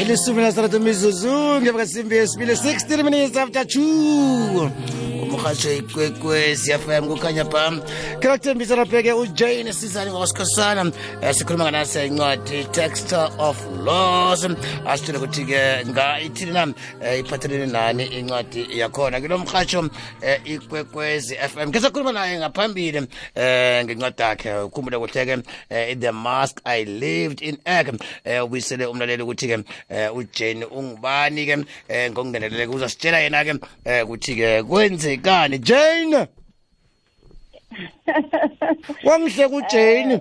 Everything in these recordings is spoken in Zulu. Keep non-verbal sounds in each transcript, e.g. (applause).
elishumi nasithathu mizuzu ngemva kwesimbi yesibili 16 minutes after two murhatsho ikwekwezi fm kukhanya pha khelathembisana pheke ujane sizani ngokwasikhosana um eh, sikhuluma nganase incwadi texture of laws asitshele ukuthi-ke nga ithini na eh, iphathelene nani incwadi yakhona kulo mrhatsho um eh, ikwekwezi f m ke sakhuluma naye ngaphambili um ngencwadi yakhe ukhumbule kuhle-ke um the mask i lived in egg um ubuyisele umlaleli ukuthi-ke ujane ungubani-ke um ngokungenelele uzasitshela yena-ke um ukuthi-ke kwenzeka ngidlale Jane Wamhle kuJane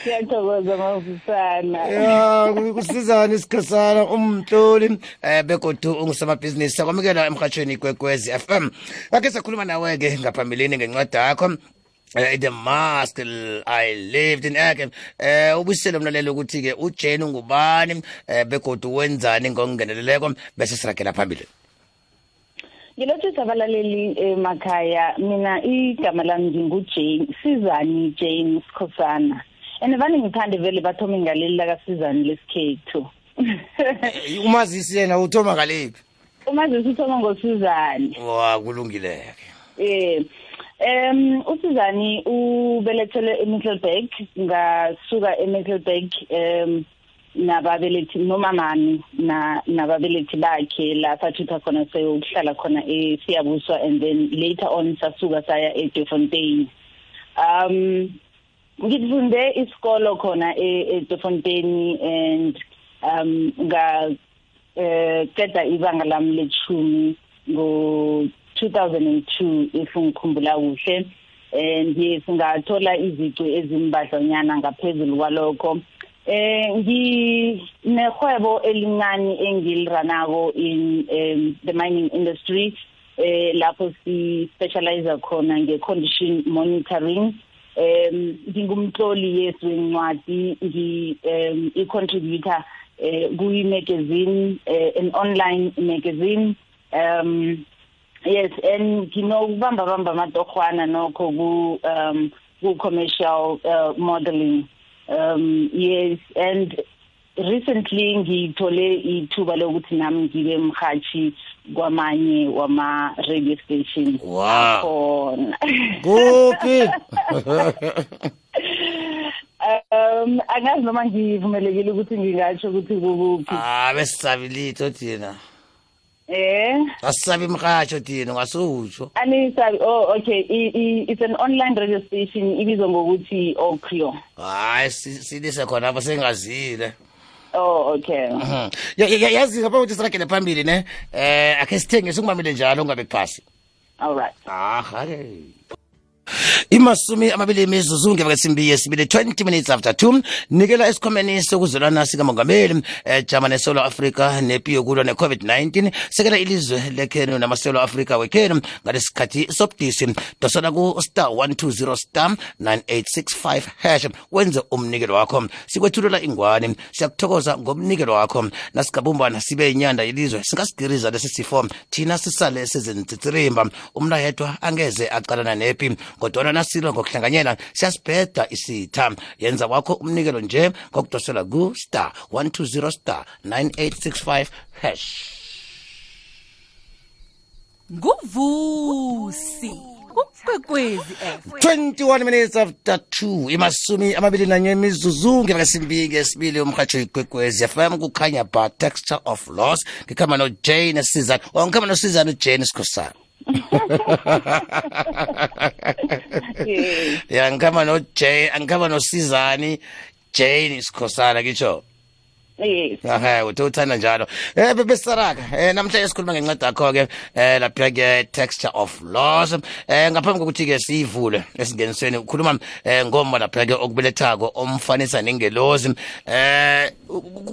Ngiyathokoza mavusana Ya kusizana isikhasana umhloli eh begodu ungusamabhizinisi sakwamukela emhathweni igwegwezi FM Ngakhe sakhuluma nawe ke ngaphambilini ngencwadi yakho Damask eh, I lived in Achem eh ubisele umlalelo ukuthi ke uJane ungubani eh, begodu wenzani ngokungeneleleko bese siragela phambili Ngilothisa abalaleli emakhaya eh, mina igama lami nginguJane Sizani Jane Skhosana and vani ngithande vele bathome ngaleli la kaSizani lesikhethu Umazisi yena uthoma ngalephi Umazisi uthoma ngoSizani Wa kulungileke Eh Em uSizani ubelethelwe eMiddelburg ngasuka eMiddelburg em nababelethi nomamami na nababelethi bakhe la sathutha khona seyokuhlala khona eSiyabuswa and then later on sasuka saya eDofontein um ngifunde isikolo khona e, eDofontein and um nga eh qeda ibanga lami lechumi ngo 2002 if ngikhumbula kuhle eh, ndiye singathola izici ezimbadlonyana ngaphezulu kwalokho eh nginehwebo elincane engiliranako in um, the mining industry eh lapho si specialize khona nge condition monitoring um ngingumtloli yesu wencwadi ngi um i contributor eh kuyi magazine eh, an online magazine um yes and nginokubamba bamba amatohwana nokho ku um ku-commercial uh, modeling um yes and recently ngithole ithuba lokuthi nami ngibe mhatshi kwamanye wama-radio station akhona kuphi um angazi noma ngivumelekile ukuthi ngingatsho ukuthi kukuphi ah besisabile itho thina Eh. Asisabi mhasho thina ngasutsho. Anisabi. Oh okay. I, I, it's an online radio station ibizwa ngokuthi Oclo. Hayi silise khona apho sengazile. Oh okay. Yazi ngapha ukuthi siragele phambili ne. Eh akhe sithenge sikumamile njalo ungabe kuphasi. All right. Ah, okay. imasumi amabili imizuzu ngeba kwesimbi yesibili 20 minutes after 2 nikela esikhomeni sokuzwelana sikamongameli ejama eh, nesouth africa nepi yokulwa ne-covid-19 sekela ilizwe lekhenu namasouth africa wekhenu ngalesi sikhathi sobudisi dosana ku-star 120 star 9865 hash wenze umnikelo wakho sikwethulula ingwane siyakuthokoza ngomnikelo wakho nasigabumbana sibe yinyanda yelizwe singasigiriza lesi sifo thina sisale sezintsitsirimba umntu yedwa angeze acalana nepi kodwana anasilo ngokuhlanganyela siyasibheda isitha yenza wakho umnikelo nje ngokudosela ku-star 120 star 9865 hash nguvusi ukwekwezi 21 minutes after 2 imasumi amabili nanye imizuzu ngemakasimbili ngesibili umrhatsho ikwekwezi yafam kukhanya ba texture of loss ngikhamba nojane sizan ongikhamba nosizan ujane sikhosana (laughs) ya ngikhamba no-j angikhamba nosizani jane sikhosana kitsho ahe uthe uthanda njalo um eh, bebesaraka um eh, namhlanje sikhuluma ngenceda akho-ke um eh, laphiya-ke texture of loss um ngaphambi kokuthi-ke siyivule esingenisweni ukhuluma um ngoma laphiya-ke okubelethako omfanisa nengelosi um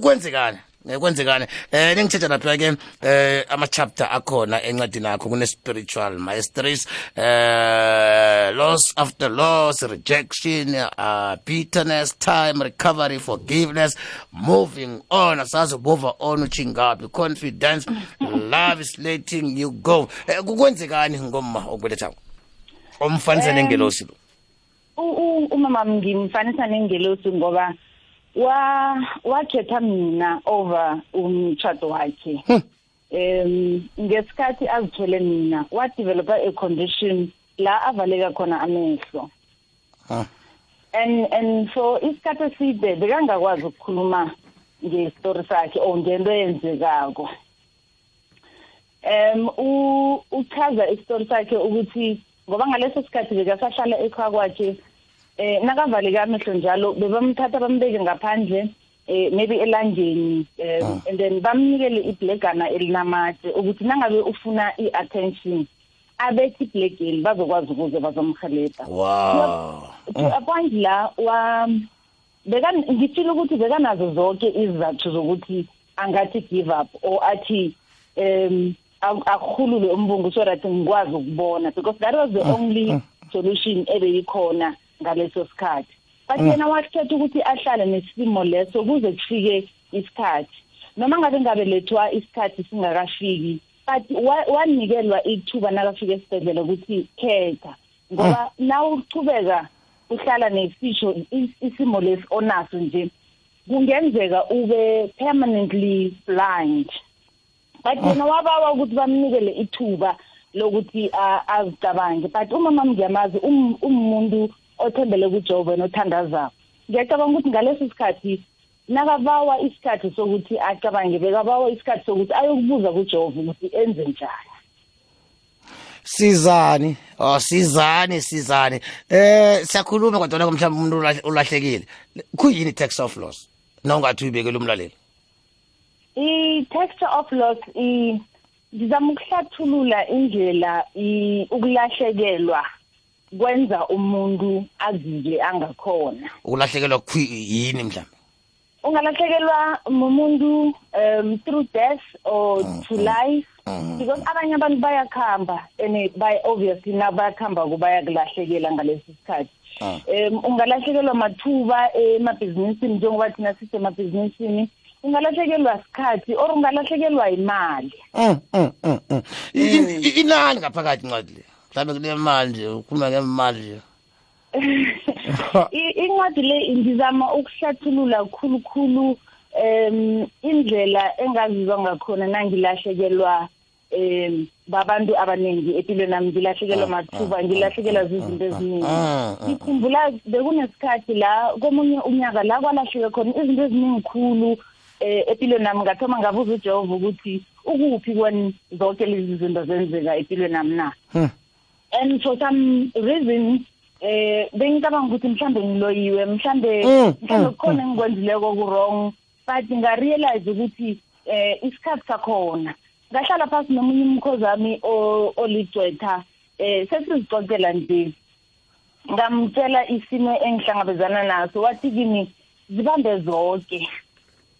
kwenzekana kwenzekane eh ningithetha lapha ke eh, eh ama chapter akhona encwadini yakho kune spiritual maestries eh loss after loss rejection uh, bitterness time recovery forgiveness moving on asazi move on uchingapi confidence (laughs) love is letting you go eh, kukwenzekani ngoma okubeletha omfanisa nengelosi lo umama ngimfanisa nengelosi ngoba wa wakhetha mina over umtshado wakhe um ngesikhathi azithole mina wadevelopa a condition la avaleka khona amehlo and and so isikhathi eside bekangakwazi ukukhuluma ngestori sakhe or ngento eyenzekako um uchaza isitori sakhe ukuthi ngoba ngaleso sikhathi bekasahlala ekhwa kwakhe eh nakavaleke amehlo njalo bebamthatha bambeke ngaphandle eh maybe elangeni eh, ah. and then bamnikele iblegana elinamathe ukuthi nangabe ufuna iattention abethi iblegeli bazokwazi ukuze bazomhelebha wow appoint la wa beka ngifile ukuthi bekanazo zonke izizathu zokuthi angathi give up or athi um akhulule umbungu so that ngikwazi ukubona because that was the mm, only mm. solution ebeyikhona ngaleso sikhathi but mm. yena wakhetha ukuthi ahlale nesimo leso kuze kufike isikhathi noma ngabe ngabelethwa isikhathi singakafiki but wanikelwa ithuba nakafika esibhedlela ukuthi khetha ngoba mm. na uchubeka uhlala nesisho isimo lesi onaso nje kungenzeka ube permanently blind but ah. yena wabawa ukuthi bamnikele ithuba lokuthi azicabange but umama ngiyamazi um, umuntu othembele kuJehova nothandazayo ngiyacabanga ukuthi ngalesi sikhathi nakabawa isikhathi sokuthi acabange bekabawa isikhathi sokuthi ayokubuza kuJehova ukuthi enze njani sizani oh sizani sizani eh siyakhuluma kodwa mhlawumbe umuntu ulahlekile kuyini tax of loss nawungathi uyibekele umlaleli i-tax of loss ngizama ukuhlathulula indlela ukulahlekelwa kwenza umuntu azike angakhona ukulahlekelwa yini mhlawumbe ungalahlekelwa mumuntu um through death or mm, to mm, life mm, because abanye abantu bayakhamba and obviously nabayakhamba-ko bayakulahlekela ngalesi sikhathi mm. um ungalahlekelwa mathuba emabhizinisini njengoba thina sisemabhizinisini ungalahlekelwa sikhathi or ungalahlekelwa imali mm, mm, inani ngaphakathi ncwadi le mhlawumbe kule manje ukhuluma ngemanje (laughs) incwadi le ngizama ukuhlathulula khulukhulu um indlela engazizwa ngakhona nangilahlekelwa um babantu abaningi empilweni nami ngilahlekelwa ah, ah, mathuba ah, ngilahlekelwa zizinto eziningi ngikhumbula bekunesikhathi la komunye unyaka la kwalahleke khona izinto eziningi khulu eh empilweni nami ngathoma ngabuza uJehova ukuthi ukuphi kweni zonke lezi zinto zenzeka empilweni nami na hmm. and for some reason eh bengicabanga ukuthi mhlambe ngiloyiwe mhlambe mm, mhlambe mm, khona mm. engikwenzileko ku wrong but nga realize ukuthi eh isikhathi sakhona ngahlala phansi nomunye umkhozi wami oligcwetha eh sesizicocela nje ngamtshela isimo engihlangabezana naso wathi kimi zibambe zonke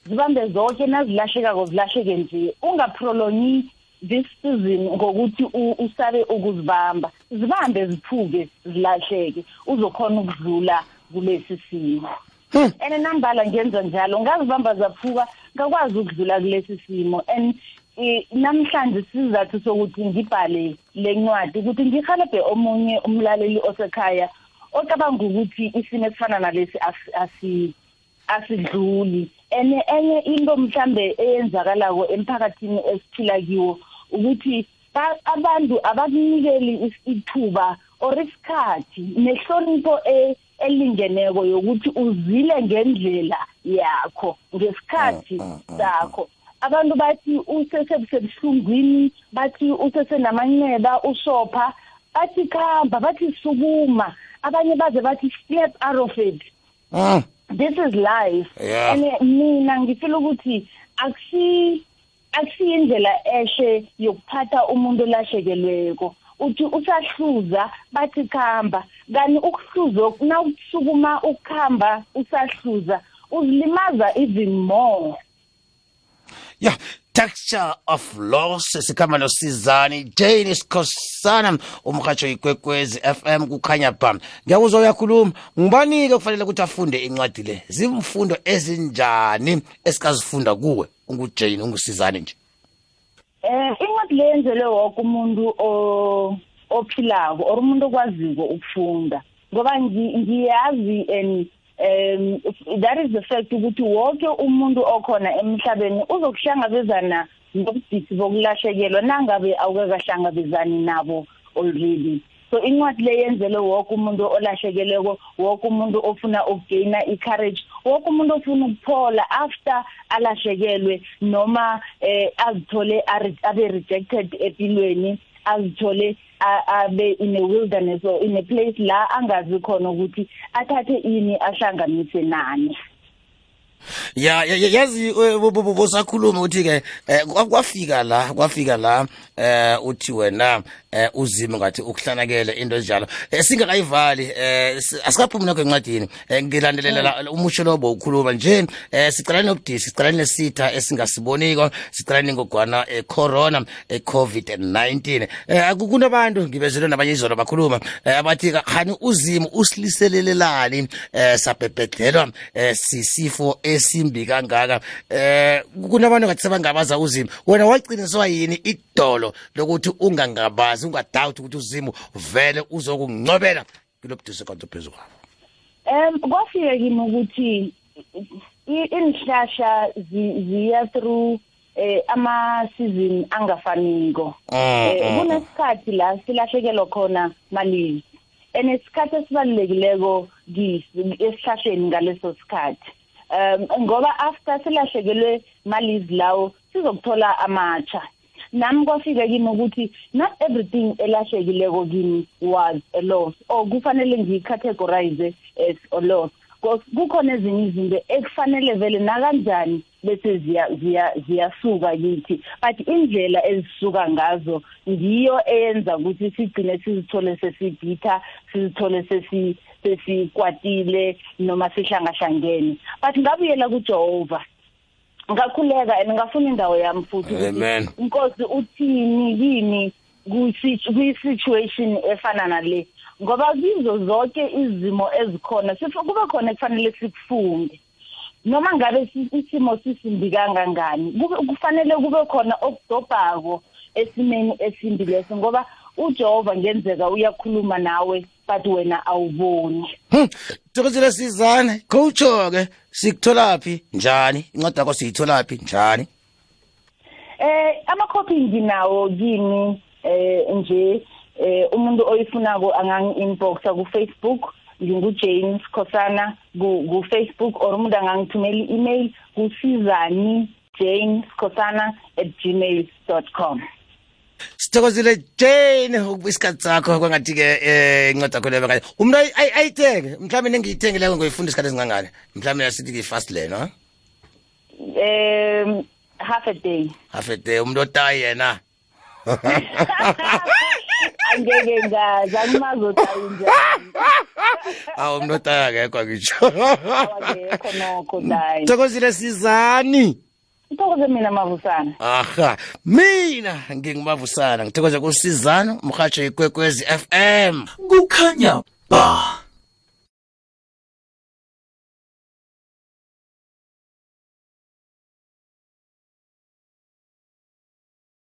zibambe zonke nazilahlekako zilahleke nje ungaprolongi this season ngokuthi usabe ukuzibamba zibambe ziphuke zilahleke uzokhona ukudlula kulesi simo hmm. and nambala ngenza njalo ngazibamba zaphuka ngakwazi ukudlula kulesi simo and eh, namhlanje sizathu sokuthi ngibhale lencwadi ukuthi ngihalebhe omunye umlaleli osekhaya ocabanga ukuthi isimo esifana nalesi asidluli and enye into mhlambe eyenzakalako emphakathini esiphila kiwo ukuthi abantu abakunikeli ithuba or isikhathi nehlonipho e- elingeneko yokuthi uzile ngendlela yakho ngesikhathi mm, mm, mm, sakho abantu bathi usesebuhlungwini bathi usesenamanxeba usopha bathi khamba bathi sukuma abanye baze bathi step out of it this is life and eh, mina ngifila ukuthi akusi akusiyo indlela eshe yokuphatha umuntu olashekelweko uthi usahluza bathi khamba kanti ukuhluza nawusukuma ukuhamba usahluza uzilimaza even more yeah texture of loss sikhamba nosizani jane sikhosana umrhatsho ikwekwezi fm kukhanya bam ngiyakuzwa uyakhuluma ngubani-ke kufanele ukuthi afunde incwadi le zimfundo ezinjani esikazifunda kuwe ungujane ungusizane nje eh incwadi le yenzelwe wonke umuntu ophilako or umuntu okwaziko ukufunda ngoba ngiyazi and um that is the fact ukuthi wonke umuntu okhona emhlabeni uzokuhlangabezana nobudisi bokulahlekelwa nangabe awukakahlangabezani nabo already so incwadi leyenzelwe wonke umuntu olahlekeleko wonke umuntu ofuna ukugaina i-courage wonke umuntu ofuna ukuphola after alahlekelwe noma eh, azithole abe rejected empilweni azithole abe in a wilderness or in a place la angazi khona ukuthi athathe ini ahlanganise nani ya yazi bosakhuluma ukuthi ke eh, kwafika la kwafika la eh, uthi wena eh, uzime ngathi ukuhlanakela into enjalo singakayivali asikaphumi nokho encwadini ngilandelela umusho lobo ukhuluma nje sicalane nobudisi sicalane nesitha esingasiboniko sicalane ngogwana corona covid-19 kunabantu ngibezelwe nabanye izolo bakhuluma abathi hani uzimo usiliselelelani sabhebhedlelwa sisifo e esimbi kangaka eh kunabantu ngathi sebangabaza uzimo wena waciniswa yini idolo lokuthi ungangabazi ungadoubt ukuthi uzimo vele uzokungcobela kulobudisi kanti phezulu kwabo em kwafike kimi ukuthi inhlahla ziya through eh ama season angafaniko mm, eh, mm, mm. kunesikhathi la silahlekelwa khona malini enesikhathi esibalekileko kisi esihlahleni ngaleso sikhathi um ngoba after silahlekelwe malizi lawo sizokuthola amatsha nami kwafika kimi ukuthi not everything elahlekileko kimi was a loss or kufanele ngiyicategorize as a loss kukhona ezinye izinto ekufanele vele nakanjani bese ziya ziya ziyasuka kithi but indlela ezisuka ngazo ngiyo eyenza ukuthi sigcine sizithole sesibitha sizithole sesi sesikwatile noma sihlangahlangene but ngabuyela kuJehova ngakhuleka and ngafuna indawo yami futhi inkosi uthini kimi kwi-situation efana nale ngoba kizo zonke izimo ezikhona kuba khona ekufanele sikufunde noma ngabe isimo sisimbi kangangani kufanele kube khona okudobhako esimeni esimbi leso ngoba uJehova ngenzeka uyakhuluma nawe but wena awuboni hmm, Dokozela sizane coacho ke sikutholaphi njani incwadi yakho siyitholaphi njani Eh amakhophi nginawo kini eh nje eh umuntu oyifunako angangi inboxa ku Facebook ngingujames khosana ku-facebook or umuntu angangithumela i-email kusizani jane khosana at gmail dot com sithokozile jane ukuba isikhathi sakho kwangathi-ke um incwadi akho leyo kanye umntu ayithenge mhlawumbe nengiyithengileyo ngoyifunda isikhathi esingangani mhlawumbe asithi ngiyi-fast lena um half a day half a day umuntu otayi yena (laughs) (laughs) angeke ngazi angimazothi ayinjani (laughs) awu mnota akekho akisho akekho nokho dayi thokozile sizani ngithokoze mina mavusana aha mina ngingumavusana ngithokoze kusizano mrhatsho ikwekwezi f m kukhanya ba